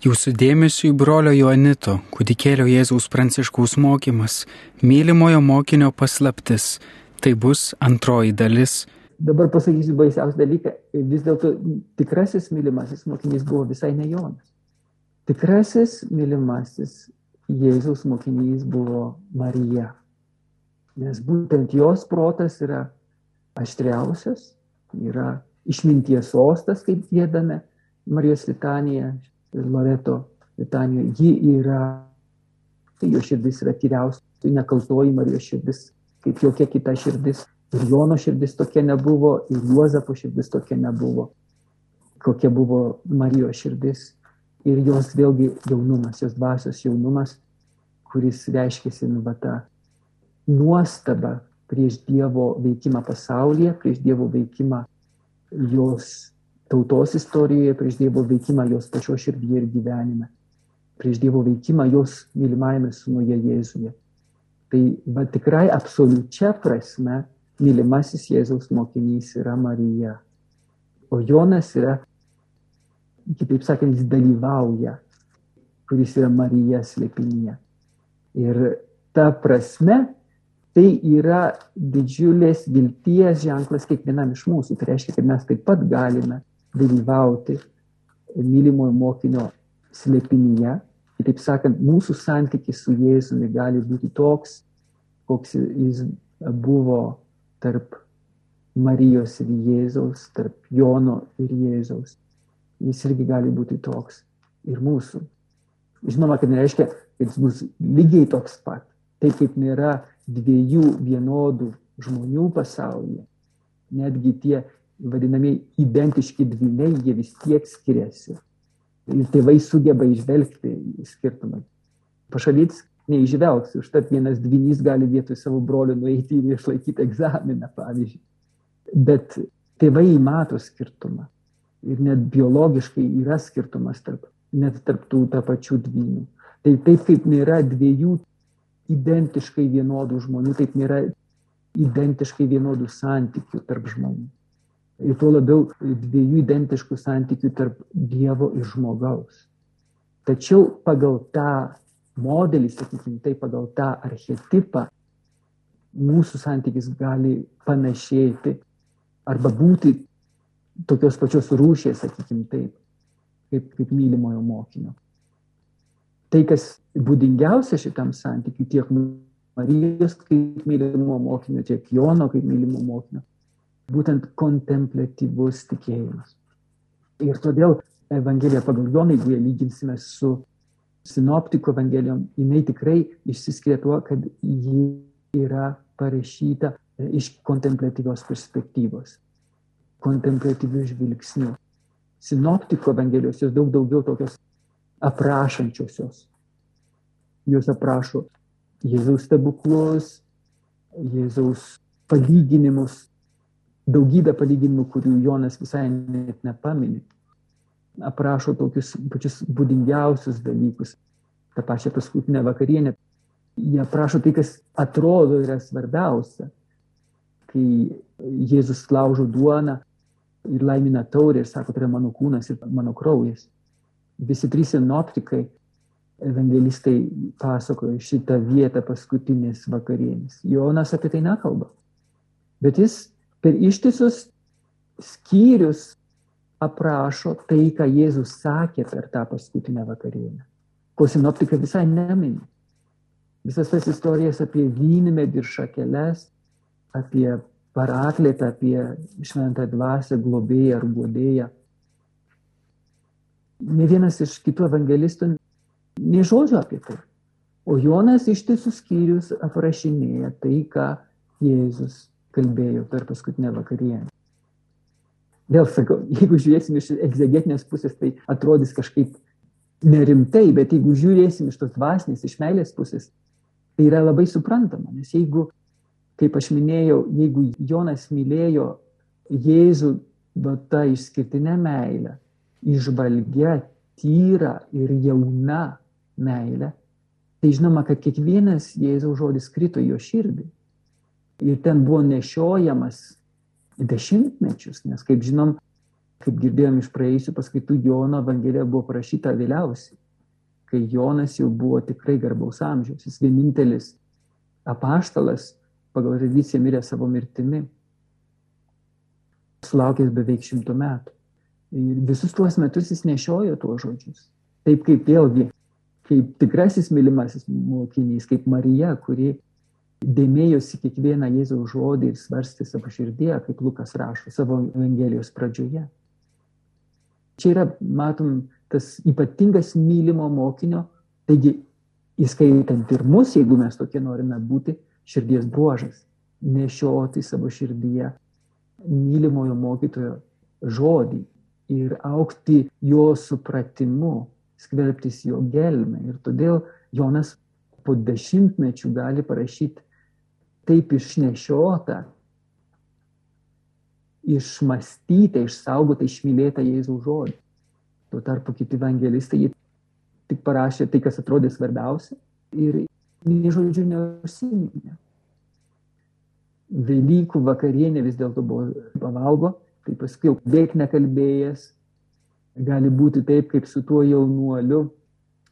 Jūsų dėmesio į brolio Joanito, kūdikėlio Jėzaus Pranciškaus mokymas, mylimojo mokinio paslaptis. Tai bus antroji dalis. Dabar pasakysiu baisiausią dalyką. Vis dėlto tikrasis mylimasis mokinys buvo visai ne Jonas. Tikrasis mylimasis Jėzaus mokinys buvo Marija. Nes būtent jos protas yra aštriausias, yra išminties sostas, kaip gėdame Marijos litanija, Loreto litanijoje, ji yra, tai jo širdis yra tyriausia, tai nekaltoji Marijos širdis, kaip jokia kita širdis. Ir Jono širdis tokia nebuvo, ir Juozapo širdis tokia nebuvo, kokia buvo Marijos širdis. Ir jos vėlgi jaunumas, jos dvasios jaunumas, kuris reiškėsi nu va tą nuostabą prieš Dievo veikimą pasaulyje, prieš Dievo veikimą jos tautos istorijoje, prieš Dievo veikimą jos pačios širdyje ir gyvenime, prieš Dievo veikimą jos mylimajame sūnuje Jėzuje. Tai va tikrai absoliučia prasme mylimasis Jėzaus mokinys yra Marija. O Jonas yra, kitaip sakant, jis dalyvauja, kuris yra Marija slėpinyje. Ir ta prasme tai yra didžiulės vilties ženklas kiekvienam iš mūsų. Tai reiškia, kad mes taip pat galime dalyvauti mylimojo mokinio slėpinyje. Kitaip sakant, mūsų santykis su Jėzumi gali būti toks, koks jis buvo tarp Marijos ir Jėzaus, tarp Jono ir Jėzaus. Jis irgi gali būti toks ir mūsų. Žinoma, kad nereiškia, kad jis bus lygiai toks pat. Taip kaip nėra dviejų vienodų žmonių pasaulyje, netgi tie vadinami identiški dvyniai, jie vis tiek skiriasi. Ir tėvai sugeba išvelgti skirtumą. Pašalytis neižvelgs, užtat vienas dvynys gali vietoj savo brolio nueiti ir išlaikyti egzaminą, pavyzdžiui. Bet tėvai mato skirtumą. Ir net biologiškai yra skirtumas tarp, net tarp tų tą pačių dvynių. Tai taip kaip nėra dviejų identiškai vienodų žmonių, taip nėra identiškai vienodų santykių tarp žmonių ir tuo labiau dviejų identiškų santykių tarp Dievo ir žmogaus. Tačiau pagal tą modelį, sakykime, tai pagal tą archetipą, mūsų santykis gali panašėti arba būti tokios pačios rūšės, sakykime taip, kaip, kaip mylimojo mokinio. Tai, kas būdingiausia šitam santykiui, tiek Marijos kaip mylimo mokinio, tiek Jono kaip mylimo mokinio, būtent kontemplatyvus tikėjimas. Ir todėl Evangelija pagal Joną, jeigu ją lyginsime su sinoptikų evangelijom, jinai tikrai išsiskiria tuo, kad ji yra parašyta iš kontemplatyvios perspektyvos, kontemplatyvių žvilgsnių. Sinoptikų evangelijos jos daug daugiau tokios aprašančiosios. Jos aprašo Jėzaus stebuklus, Jėzaus palyginimus, daugybę palyginimų, kurių Jonas visai net nepamini. Aprašo tokius pačius būdingiausius dalykus. Ta pačia paskutinė vakarienė. Jie aprašo tai, kas atrodo yra svarbiausia. Kai Jėzus laužo duoną ir laimina taurę ir sako, tai yra mano kūnas ir mano kraujas. Visi trys sinoptikai, evangelistai pasakoja šitą vietą paskutinės vakarienės. Jonas apie tai nekalba. Bet jis per ištisus skyrius aprašo tai, ką Jėzus sakė per tą paskutinę vakarienę. Ko sinoptika visai nemini. Visas tas istorijas apie vynmedį ir šakeles, apie paraklėtą, apie šventą dvasę, globėją ar guodėją. Ne vienas iš kitų evangelistų nei žodžio apie tai. O Jonas ištisus skyrius aprašinėja tai, ką Jėzus kalbėjau per paskutinę vakarienę. Vėl sakau, jeigu žiūrėsim iš egzegetinės pusės, tai atrodys kažkaip nerimtai, bet jeigu žiūrėsim iš tos dvasinės, iš meilės pusės, tai yra labai suprantama. Nes jeigu, kaip aš minėjau, jeigu Jonas mylėjo Jėzų, bet tą išskirtinę meilę, išvalgia, tyra ir jauna meilė, tai žinoma, kad kiekvienas Jėzaus žodis krito jo širdį ir ten buvo nešiojamas dešimtmečius, nes kaip žinom, Kaip girdėjom iš praėjusių paskaitų, Jono Evangelija buvo parašyta vėliausiai, kai Jonas jau buvo tikrai garbaus amžiaus. Jis vienintelis apaštalas pagal tradiciją mirė savo mirtimi, sulaukęs beveik šimtų metų. Ir visus tuos metus jis nešiojo tuos žodžius. Taip kaip vėlgi, kaip tikrasis mylimasis mokinys, kaip Marija, kuri dėmėjosi kiekvieną Jėzaus žodį ir svarstė savo širdėje, kaip Lukas rašo savo Evangelijos pradžioje. Čia yra, matom, tas ypatingas mylimo mokinio, taigi įskaitant ir mus, jeigu mes tokie norime būti, širdies bruožas - nešioti savo širdyje mylimojo mokytojo žodį ir aukti jo supratimu, skverbtis jo gelmę. Ir todėl Jonas po dešimtmečių gali parašyti taip išnešiota, išmastyta, išsaugota, išmylėta Jėzaus žodį. Tuo tarpu kiti evangelistai tik parašė tai, kas atrodė svarbiausia ir nei žodžiu neužsiminė. Velykų vakarienė vis dėlto buvo pavalgo, tai paskui jau beveik nekalbėjęs, gali būti taip, kaip su tuo jaunuoliu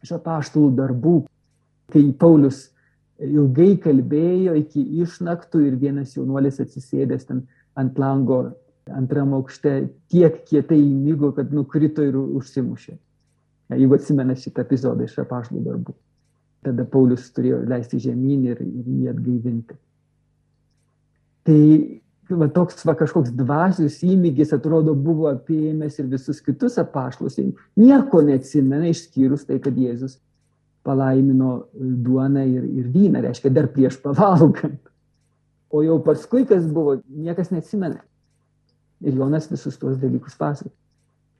iš apaštalų darbų, kai Paulius ilgai kalbėjo iki išnaktų ir vienas jaunuolis atsisėdęs ten ant lango antram aukšte tiek kietai įmygo, kad nukrito ir užsimušė. Jeigu atsimena šitą epizodą iš apaštalų darbų. Tada Paulius turėjo leisti žemyn ir, ir jį atgaivinti. Tai va, toks va, kažkoks dvasios įmygis atrodo buvo apėmęs ir visus kitus apaštlus. Nieko neatsimena išskyrus tai, kad Jėzus palaimino duoną ir, ir vyną, reiškia dar prieš pavalgant. O jau paskui, kas buvo, niekas neatsimena. Ir Jonas visus tuos dalykus pasakoja.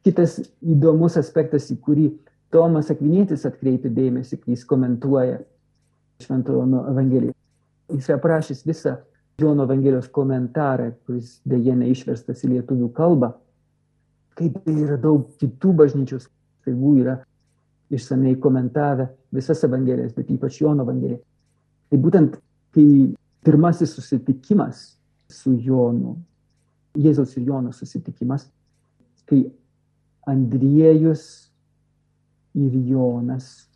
Kitas įdomus aspektas, į kurį Tomas Akvinėtis atkreipia dėmesį, kai jis komentuoja Šventojo Evangeliją. Jis aprašys visą Jono Evangelijos komentarą, kuris dėje neišverstas į lietuvių kalbą, kaip tai yra daug kitų bažnyčios taigų yra išsamei komentavę visas Evangelijas, bet ypač Jono Evangeliją. Tai būtent, kai pirmasis susitikimas su Jonu, Jėzaus ir Jono susitikimas, kai Andriejus ir Jonas,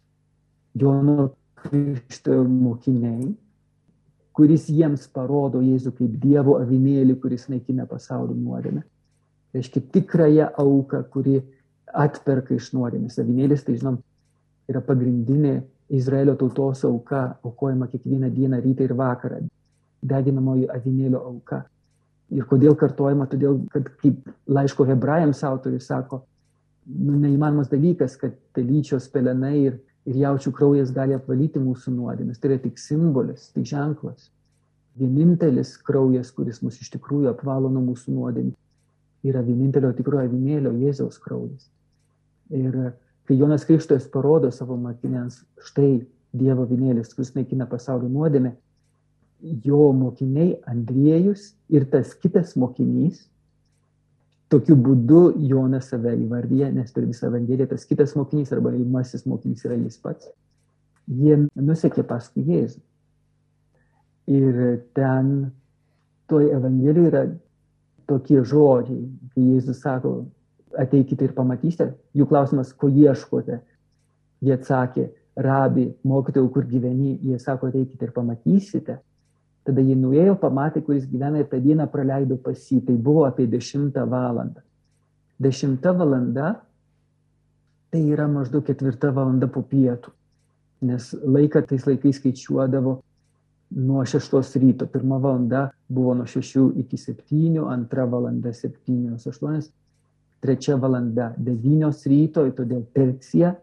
Jono Krikštojo mokiniai, kuris jiems parodo Jėzų kaip Dievo avinėlį, kuris naikina pasaulio nuodėmę. Reiškia tikrąją auką, kuri atperka iš nuodėmės. Avinėlis, tai žinom, yra pagrindinė Izraelio tautos auka, aukojama kiekvieną dieną, rytą ir vakarą. Deginamoji avinėlio auka. Ir kodėl kartojama? Todėl, kad kaip laiško hebrajams autorius sako, nu, neįmanomas dalykas, kad telyčios pelenai ir, ir jaučių kraujas gali apvalyti mūsų nuodėmes. Tai yra tik simbolis, tik ženklas. Vienintelis kraujas, kuris mus iš tikrųjų apvalo nuo mūsų nuodėmės, yra vienintelio tikrojo avinėlio Jėzaus kraujas. Ir kai Jonas Krikštojas parodo savo mokiniams, štai Dievo avinėlis, kuris naikina pasaulio nuodėmę, jo mokiniai Andriejus ir tas kitas mokinys Tokiu būdu Jonas save įvardyja, nes per visą Evangeliją tas kitas mokinys arba įmasis mokinys yra jis pats. Jie nusekė paskui Jėzų. Ir ten toj Evangelijoje yra tokie žodžiai, kai Jėzus sako, ateikite ir pamatysite. Jų klausimas, ko ieškote? Jie atsakė, rabi, mokytojau, kur gyveni. Jie sako, ateikite ir pamatysite. Tada jį nuėjo, pamatė, kuris gyvena ir tą dieną praleido pas jį. Tai buvo apie 10 valandą. 10 valanda tai yra maždaug 4 valanda po pietų. Nes laiką tais laikais skaičiuodavo nuo 6 ryto. Pirma valanda buvo nuo 6 iki 7, antra valanda 7, 8, trečia valanda 9 ryto, todėl tercija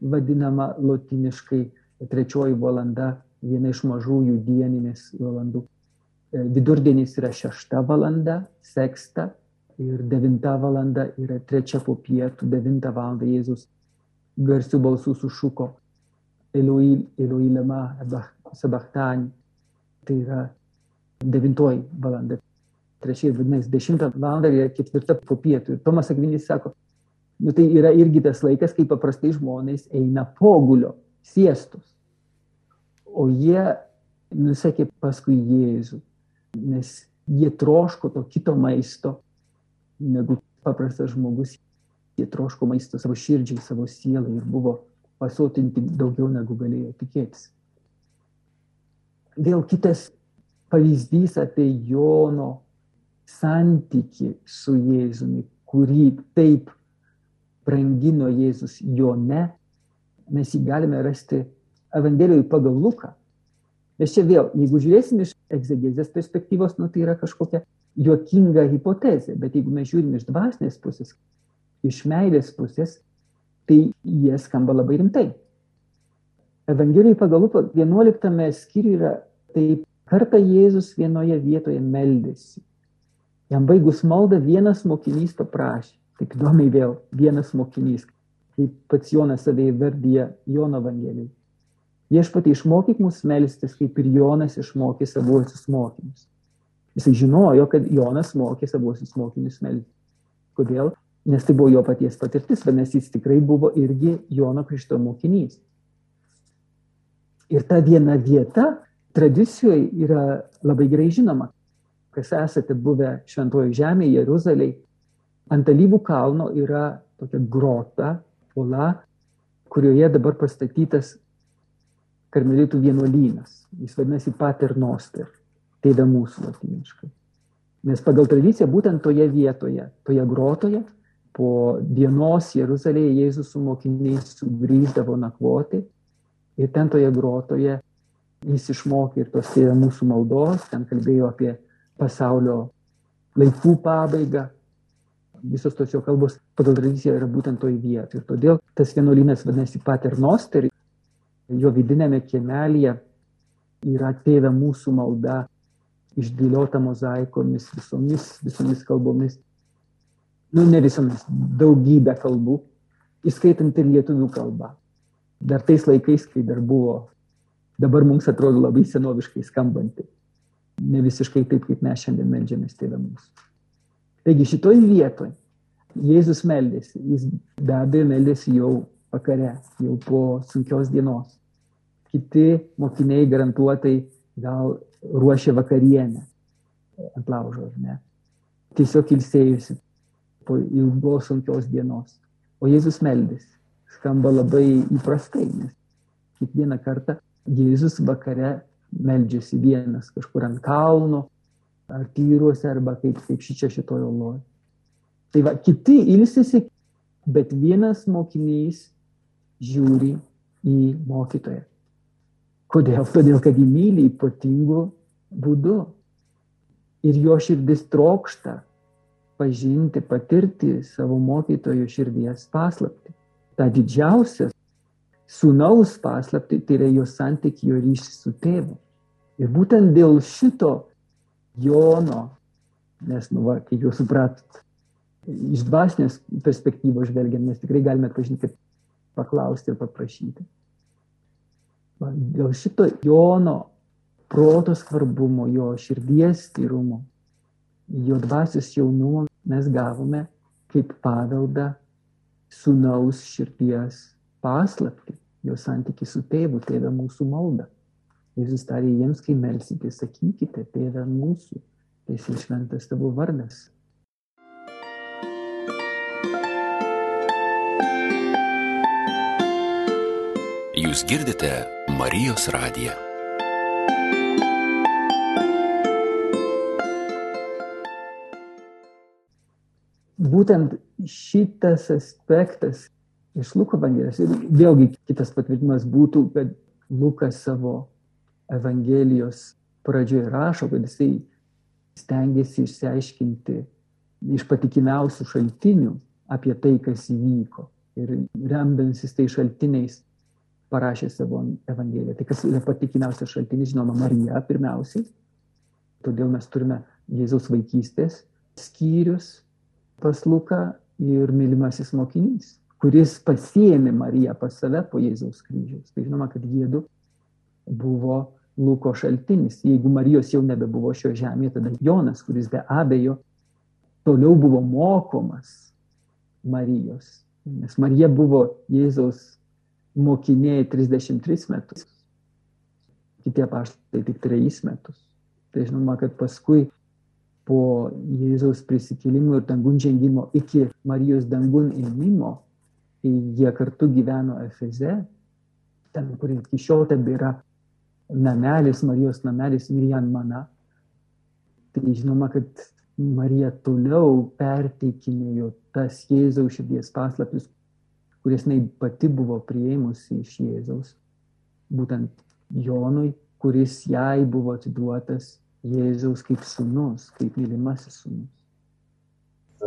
vadinama lotiniškai, trečioji valanda viena iš mažųjų dieninės valandų. E, vidurdienis yra šešta valanda, seksta ir devinta valanda yra trečia po pietų, devintą valandą Jėzus garsių balsų sušuko Eloi, Eloi lema sabachtani. Tai yra devintoji valanda. Trečia, vadinasi, dešimtą valandą yra ketvirta po pietų. Ir Tomas Akvinis sako, nu tai yra irgi tas laikas, kai paprastai žmonės eina pogulio, siestus o jie nusekė paskui Jėzų, nes jie troško to kito maisto, negu paprastas žmogus, jie troško maisto savo širdžiai, savo sielai ir buvo pasotinti daugiau negu galėjo tikėtis. Vėl kitas pavyzdys apie Jono santyki su Jėzumi, kurį taip brangino Jėzus Jone, mes jį galime rasti Evangelijoje pagal Luką. Nes čia vėl, jeigu žiūrėsim iš egzegezės perspektyvos, nu, tai yra kažkokia juokinga hipotezė, bet jeigu mes žiūrim iš dvasinės pusės, iš meilės pusės, tai jie skamba labai rimtai. Evangelijai pagal Luką 11 skyriuje yra taip, kartą Jėzus vienoje vietoje meldėsi. Jam baigus maldą vienas mokinys paprašė, taip įdomiai vėl, vienas mokinys, kaip pats Jonas save įvardyja Jono Evangelijai. Viešpatai išmokyk mus melstis, kaip ir Jonas išmokė savuosius mokinius. Jis žinojo, kad Jonas mokė savuosius mokinius melstis. Kodėl? Nes tai buvo jo paties patirtis, vadinasi, jis tikrai buvo irgi Jono Krikšto mokinys. Ir ta viena vieta tradicijoje yra labai gerai žinoma. Kas esate buvę Šventojo žemėje, Jeruzalėje, ant alyvų kalno yra tokia grota, uola, kurioje dabar pastatytas karmelitų vienuolynas. Jis vadinasi Pater Noster, tėda mūsų latiniškai. Nes pagal tradiciją būtent toje vietoje, toje grotoje, po dienos Jeruzalėje Jėzus su mokiniais sugrįždavo nakvoti ir ten toje grotoje jis išmokė ir tos tėda mūsų maldos, ten kalbėjo apie pasaulio laikų pabaigą. Visos tos jo kalbos pagal tradiciją yra būtent toje vietoje. Ir todėl tas vienuolynas vadinasi Pater Noster jo vidinėme kiemelėje yra tėvė mūsų malda, išdėliota mozaikomis, visomis, visomis kalbomis. Nu, ne visomis, daugybę kalbų, įskaitant ir lietuvių kalbą. Dar tais laikais, kai dar buvo, dabar mums atrodo labai senoviškai skambanti. Ne visiškai taip, kaip mes šiandien melžiamės tėvę mūsų. Taigi šitoj vietoj Jėzus meldėsi, jis be abejo meldėsi jau vakare, jau po sunkios dienos kiti mokiniai garantuotai gal ruošia vakarienę ant laužo, ne? Tiesiog ilsėjusi po ilgos sunkios dienos. O Jėzus meldėsi. Skamba labai įprastai, nes kiekvieną kartą Jėzus vakare meldžiasi vienas kažkur ant kalno, ar tyruose, arba kaip, kaip šičia šitojo loje. Tai va, kiti ilsisi, bet vienas mokinys žiūri į mokytoją. Kodėl? Todėl, kad jį myli ypatingu būdu. Ir jo širdis trokšta pažinti, patirti savo mokytojo širdies paslapti. Ta didžiausia sūnaus paslapti tai yra jo santykių, ryšys su tėvu. Ir būtent dėl šito Jono, nes, nu, va, kaip jau supratot, iš dvasinės perspektyvos žvelgiant, mes tikrai galime atpažinti, paklausti ir paprašyti. Dėl šito Jono proto svarbumo, jo širdies tyrumo, jo dvasios jaunumo mes gavome kaip paveldą sunaus širdies paslapti, jo santyki su tėvu, tėvė mūsų malda. Jėzus tarė jiems, kai melsite, sakykite, tėvė mūsų, esi šventas tavo vardas. Jūs girdite Marijos radiją. Būtent šitas aspektas iš Luko Evangelijos ir vėlgi kitas patvirtinimas būtų, kad Lukas savo Evangelijos pradžioje rašo, kad jisai stengiasi išsiaiškinti iš patikimiausių šaltinių apie tai, kas įvyko. Ir remdantis tai šaltiniais parašė savo Evangeliją. Tai kas yra patikimiausias šaltinis, žinoma, Marija pirmiausiai. Todėl mes turime Jėzaus vaikystės skyrius pas Luką ir mylimasis mokinys, kuris pasiėmė Mariją pas save po Jėzaus kryžiaus. Tai žinoma, kad jėdu buvo Luko šaltinis. Jeigu Marijos jau nebebuvo šio žemėje, tada Jonas, kuris be abejo toliau buvo mokomas Marijos. Nes Marija buvo Jėzaus mokiniai 33 metus, kiti apaštai tik 3 metus. Tai žinoma, kad paskui po Jėzaus prisikėlimo ir dangun žengimo iki Marijos dangun ėmimo, jie kartu gyveno Efeze, ten, kur iki šiol tebėra namelis, Marijos namelis Mirjan Mana, tai žinoma, kad Marija toliau perteikinėjo tas Jėzaus širdies paslaptis, kuris jinai pati buvo prieimusi iš Jėzaus, būtent Jonui, kuris jai buvo atiduotas Jėzaus kaip sunus, kaip mylimasis sunus.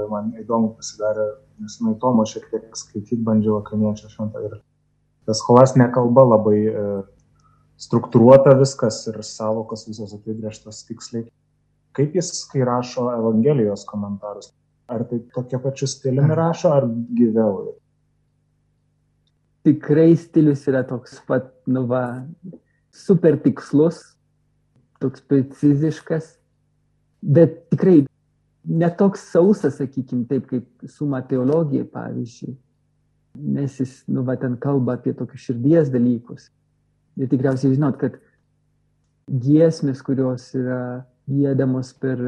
Man įdomu pasidarė, nes nuo Tomo šiek tiek skaityti bandžiau akaniečio šventą ir tas holastinė kalba labai e, struktūruota viskas ir savokos visos apibrieštos tiksliai. Kaip jis, kai rašo Evangelijos komentarus, ar tai tokia pačiu stiliumi rašo, ar gyviau? tikrai stilius yra toks pat, nu va, super tikslus, toks preciziškas, bet tikrai netoks sausas, sakykime, taip kaip suma teologija, pavyzdžiui, nes jis, nu va, ten kalba apie tokius širdies dalykus. Ir tikriausiai žinot, kad giesmės, kurios yra gėdamos per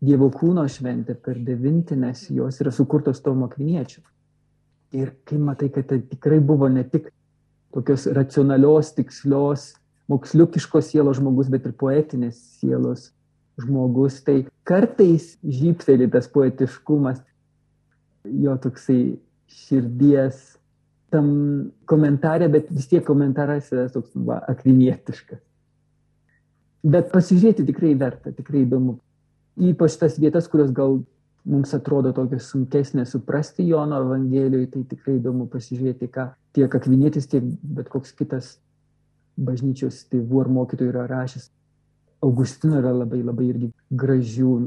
Dievo kūno šventę, per devintinės, jos yra sukurtos to mokviniečių. Ir kai matai, kad tai tikrai buvo ne tik tokios racionalios, tikslios, moksliukiškos sielos žmogus, bet ir poetinės sielos žmogus, tai kartais žypteli tas poetiškumas, jo toksai širdies tam komentarė, bet vis tiek komentaras yra toks va, akvinietiškas. Bet pasižiūrėti tikrai verta, tikrai įdomu. Ypač tas vietas, kurios gal mums atrodo tokios sunkesnės suprasti Jono Evangelijoje, tai tikrai įdomu pasižiūrėti, ką tiek akvinėtis, tiek bet koks kitas bažnyčios tėvų ar mokytojų yra rašęs. Augustino yra labai labai irgi gražių.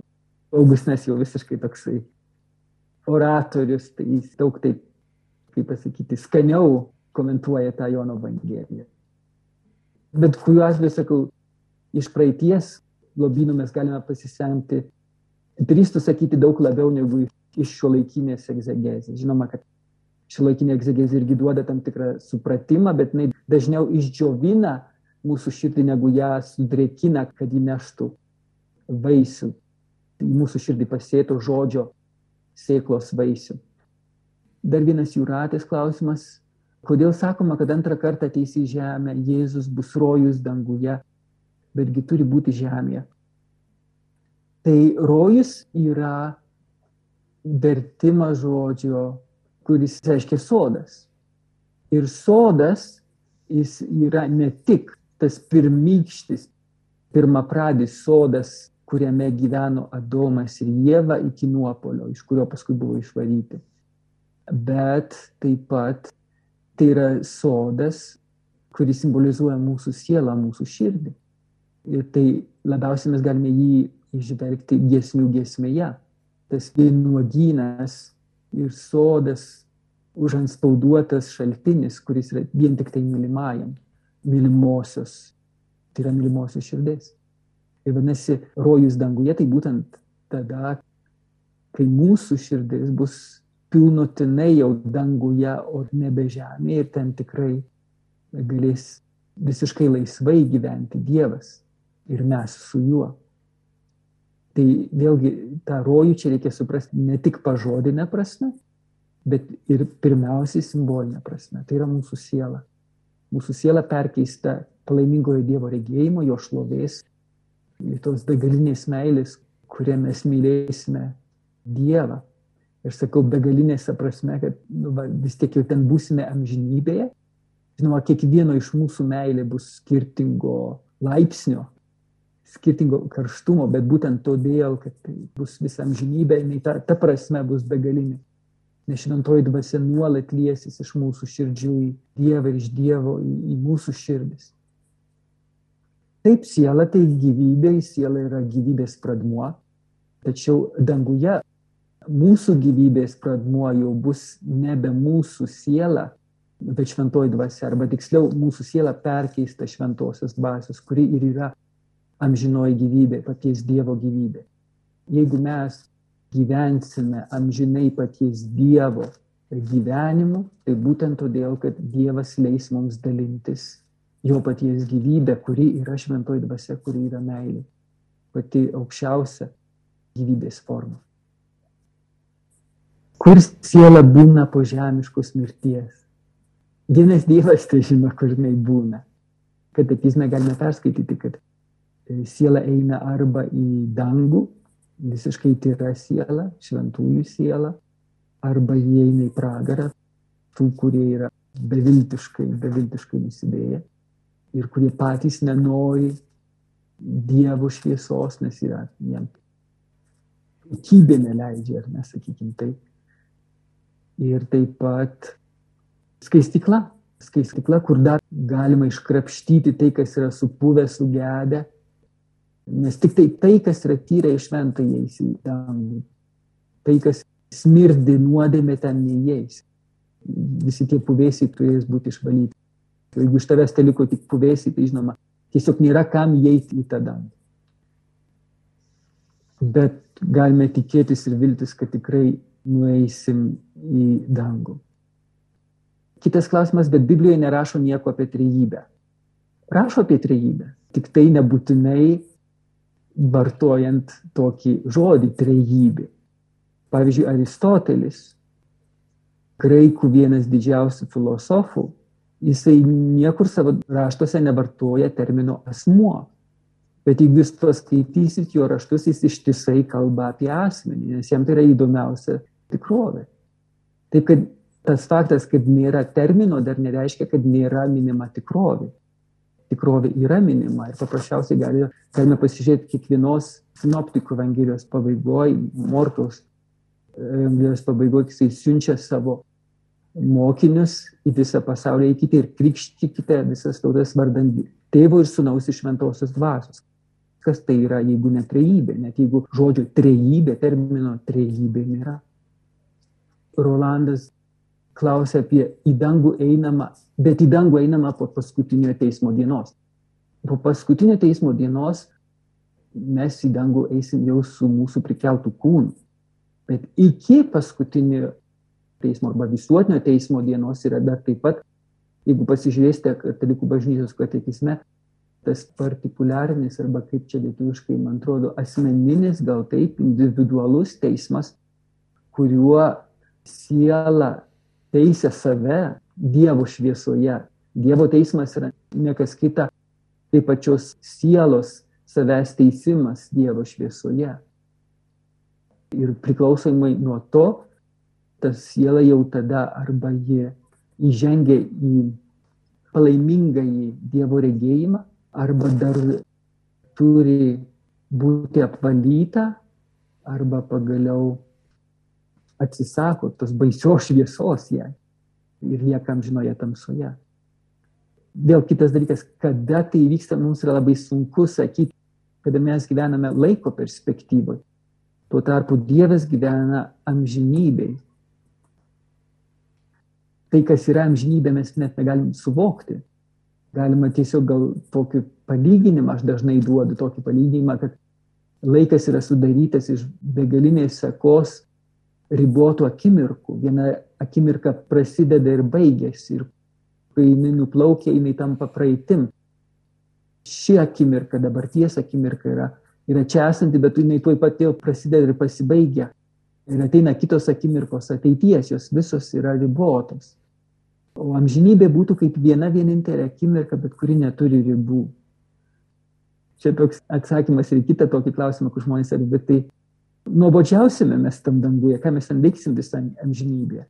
Augustinas jau visiškai toksai oratorius, tai jis daug taip, kaip pasakyti, skaniau komentuoja tą Jono Evangeliją. Bet kuriuo atveju sakau, iš praeities lobynų mes galime pasisemti drįstu sakyti daug labiau negu iš šio laikinės egzegezės. Žinoma, kad šio laikinė egzegezė irgi duoda tam tikrą supratimą, bet jinai dažniau išdžiovina mūsų širdį, negu ją sudrėkina, kad įneštų vaisių. Į mūsų širdį pasėtų žodžio sėklos vaisių. Dar vienas jūratės klausimas. Kodėl sakoma, kad antrą kartą ateis į žemę, Jėzus bus rojus danguje, betgi turi būti žemėje? Tai rojus yra vertimas žodžio, kuris reiškia sodas. Ir sodas jis yra ne tik tas pirmykštis, pirmapradis sodas, kuriame gyveno Adomas ir Jėva iki nuopolio, iš kurio paskui buvo išvaryti. Bet taip pat tai yra sodas, kuris simbolizuoja mūsų sielą, mūsų širdį. Ir tai labiausiai mes galime jį išvelgti giesmių giesmėje. Tas vienuogynas ir sodas užanspauduotas šaltinis, kuris yra vien tik tai mylimajam, mylimosios, tai yra mylimosios širdis. Ir vadinasi, rojus danguje tai būtent tada, kai mūsų širdis bus pilnutinai jau danguje, o nebe žemėje ir ten tikrai galės visiškai laisvai gyventi Dievas ir mes su juo. Tai vėlgi tą rojų čia reikia suprasti ne tik pažodinę prasme, bet ir pirmiausiai simbolinę prasme. Tai yra mūsų siela. Mūsų siela perkeista palaimingojo Dievo regėjimo, jo šlovės, į tos begalinės meilės, kurie mes mylėsime Dievą. Ir sakau, begalinėse prasme, kad nu, va, vis tiek jau ten būsime amžinybėje. Žinoma, kiekvieno iš mūsų meilė bus skirtingo laipsnio, skirtingo karštumo, bet būtent todėl, kad tai bus visą amžinybę, jinai ta, ta prasme bus begalinė. Nes šventoji dvasia nuolat liesis iš mūsų širdžių į Dievą ir iš Dievo į, į mūsų širdis. Taip, siela tai gyvybė, siela yra gyvybės pradmuo, tačiau danguje mūsų gyvybės pradmuo jau bus nebe mūsų siela, bet šventoji dvasia, arba tiksliau mūsų siela perkeista šventosios dvasios, kuri ir yra amžinoji gyvybė, paties Dievo gyvybė. Jeigu mes gyvensime amžinai paties Dievo gyvenimu, tai būtent todėl, kad Dievas leis mums dalintis jo paties gyvybę, kuri yra šventoji dvasia, kuri yra meilė. Pati aukščiausia gyvybės forma. Kur siela būna po žemiškos mirties? Vienas Dievas tai žino, kur jinai būna. Katekizme galime perskaityti, kad siela eina arba į dangų, visiškai tyra siela, šventųjų siela, arba jie eina į pragarą, tų, kurie yra beviltiškai, beviltiškai nusidėję ir kurie patys nenori Dievo šviesos, nes yra jiems kokybė neleidžia, ar nesakykim taip. Ir taip pat skaistikla, skaistikla, kur dar galima iškrapštyti tai, kas yra supuvę, sugedę, nes tik tai tai, kas yra tyra išventa įeis į dangų. Tai, kas smirdi nuodėmė ten neįeis. Visi tie puvėsiai turės būti išvalyti. Jeigu iš tavęs te liko tik puvėsiai, tai žinoma, tiesiog nėra kam įeiti į tą dangų. Bet galime tikėtis ir viltis, kad tikrai nueisim į dangų. Kitas klausimas, bet Biblijoje nerašo nieko apie trejybę. Rašo apie trejybę, tik tai nebūtinai vartojant tokį žodį trejybė. Pavyzdžiui, Aristotelis, graikų vienas didžiausių filosofų, jisai niekur savo raštuose nevartoja termino asmuo. Bet jeigu jūs paskaitysit jo raštus, jis ištisai kalba apie asmenį, nes jam tai yra įdomiausia tikrovė. Taip kad tas faktas, kad nėra termino, dar nereiškia, kad nėra minima tikrovė. Tikrovė yra minima ir paprasčiausiai gali, galime pasižiūrėti kiekvienos sinoptikų evangelijos pabaigoje, Morkaus evangelijos pabaigoje, jisai siunčia savo mokinius į visą pasaulį, eikite ir krikštykite visas tautas vardant tėvo ir sunaus iš šventosios dvasios. Kas tai yra, jeigu ne trejybė, net jeigu žodžio trejybė, termino trejybė nėra. Rolandas klausia apie į dangų einamą, bet į dangų einamą po paskutinio teismo dienos. Po paskutinio teismo dienos mes į dangų eisim jau su mūsų prikeltų kūnu. Bet iki paskutinio teismo arba visuotinio teismo dienos yra dar taip pat, jeigu pasižiūrėsite katalikų bažnyčios katekizme, tas partikuliarinis arba kaip čia lietuviškai, man atrodo, asmeninis, gal taip, individualus teismas, kuriuo siela teisė save Dievo šviesoje. Dievo teismas yra nekas kita, tai pačios sielos savęs teisimas Dievo šviesoje. Ir priklausomai nuo to, ta siela jau tada arba ji įžengia į palaimingąjį Dievo regėjimą, arba dar turi būti apvalyta, arba pagaliau atsisako tos baisios šviesos jai ir liekam žinoje tamsoje. Vėl kitas dalykas, kada tai vyksta, mums yra labai sunku sakyti, kada mes gyvename laiko perspektyvoje. Tuo tarpu Dievas gyvena amžinybei. Tai, kas yra amžinybė, mes net negalim suvokti galima tiesiog gal tokį palyginimą, aš dažnai duodu tokį palyginimą, kad laikas yra sudarytas iš begalinės sekos ribotų akimirkų. Viena akimirka prasideda ir baigėsi ir kai jinai nuplaukia, jinai tampa praeitim. Ši akimirka, dabarties akimirka yra, yra čia esanti, bet jinai tuoj pat jau prasideda ir pasibaigia. Ir ateina kitos akimirkos ateities, jos visos yra ribotos. O amžinybė būtų kaip viena vienintelė akimirka, bet kuri neturi ribų. Čia toks atsakymas ir kitą tokį klausimą, kur žmonės sako, bet tai nuobodžiausime mes tam danguje, ką mes ten veiksim visą amžinybę.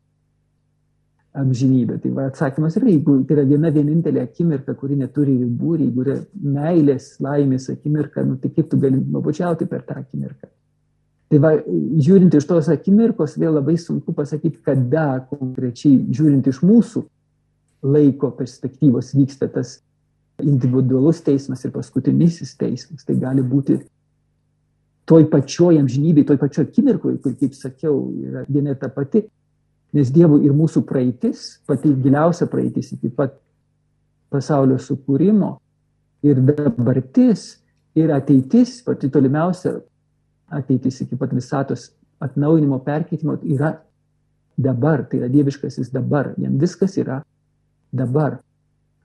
Amžinybė. Tai va, atsakymas yra, jeigu tai yra viena vienintelė akimirka, kuri neturi ribų, jeigu yra meilės, laimės akimirka, nu, tai kaip tu gali nuobodžiauti per tą akimirką. Tai va, žiūrint iš tos akimirkos, vėl labai sunku pasakyti, kada konkrečiai, žiūrint iš mūsų laiko perspektyvos vyksta tas individualus teismas ir paskutinysis teismas. Tai gali būti toj pačioj amžinybėj, toj pačioj akimirkoje, kur, kaip sakiau, yra viena ta pati. Nes Dievo ir mūsų praeitis, pati giliausia praeitis iki pat pasaulio sukūrimo, ir dabartis, ir ateitis, pati tolimiausia ateitis iki pat visatos atnaujinimo, perkeitimo yra dabar, tai yra dieviškasis dabar, jam viskas yra dabar.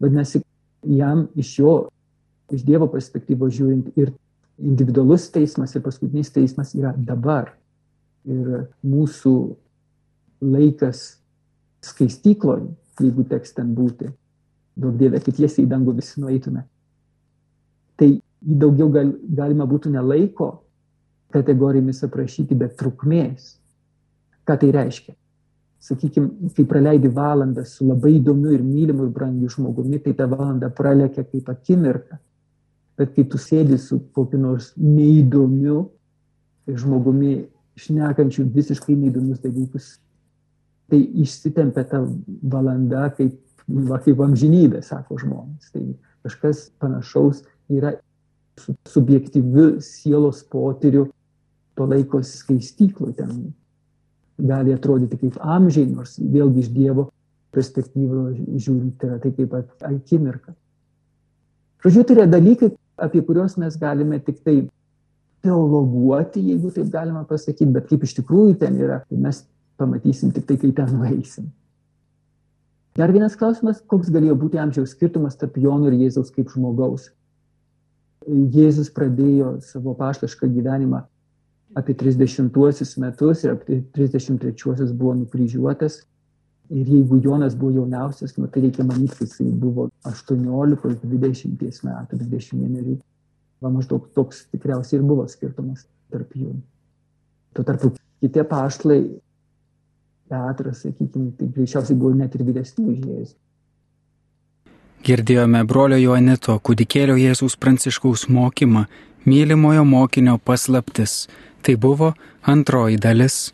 Vadinasi, jam iš jo, iš Dievo perspektyvos žiūrint ir individualus teismas ir paskutinis teismas yra dabar. Ir mūsų laikas skaistykloje, jeigu teks ten būti, daug dievė, kad tiesiai į dangų visi nueitume. Tai daugiau gal, galima būtų ne laiko kategorijomis aprašyti, bet trukmės. Ką tai reiškia? Sakykime, kai praleidi valandą su labai įdomiu ir mylimu ir brangiu žmogumi, tai ta valanda pralekia kaip akimirka. Bet kai tu sėdi su kokiu nors neįdomiu žmogumi, šnekančiu visiškai neįdomius dalykus, tai išsitempia ta valanda kaip, va, kaip amžinybė, sako žmonės. Tai kažkas panašaus yra su subjektyviu sielos potyriu to laiko skaistyklų ten gali atrodyti kaip amžiai, nors vėlgi iš Dievo perspektyvos žiūrint, tai yra tai kaip akimirka. Žodžiu, tai yra dalykai, apie kuriuos mes galime tik tai teologuoti, jeigu taip galima pasakyti, bet kaip iš tikrųjų ten yra, tai mes pamatysim tik tai, kai ten nueisim. Dar vienas klausimas, koks galėjo būti amžiaus skirtumas tarp Jono ir Jėzaus kaip žmogaus. Jėzus pradėjo savo paštašką gyvenimą apie 30-uosius metus ir apie 33-uosius buvo nukryžiuotas. Ir jeigu Jonas buvo jauniausias, nu, tai reikia manyti, kad jisai buvo 18-20 metų, 21. Va maždaug toks tikriausiai ir buvo skirtumas tarp jų. Tuo tarpu kiti paštlai, Petras, sakykime, tai greičiausiai buvo net ir vyresni už Jėzų. Girdėjome brolio Joanito kūdikėlio Jėzaus pranciškaus mokymą, mylimojo mokinio paslaptis. Tai buvo antroji dalis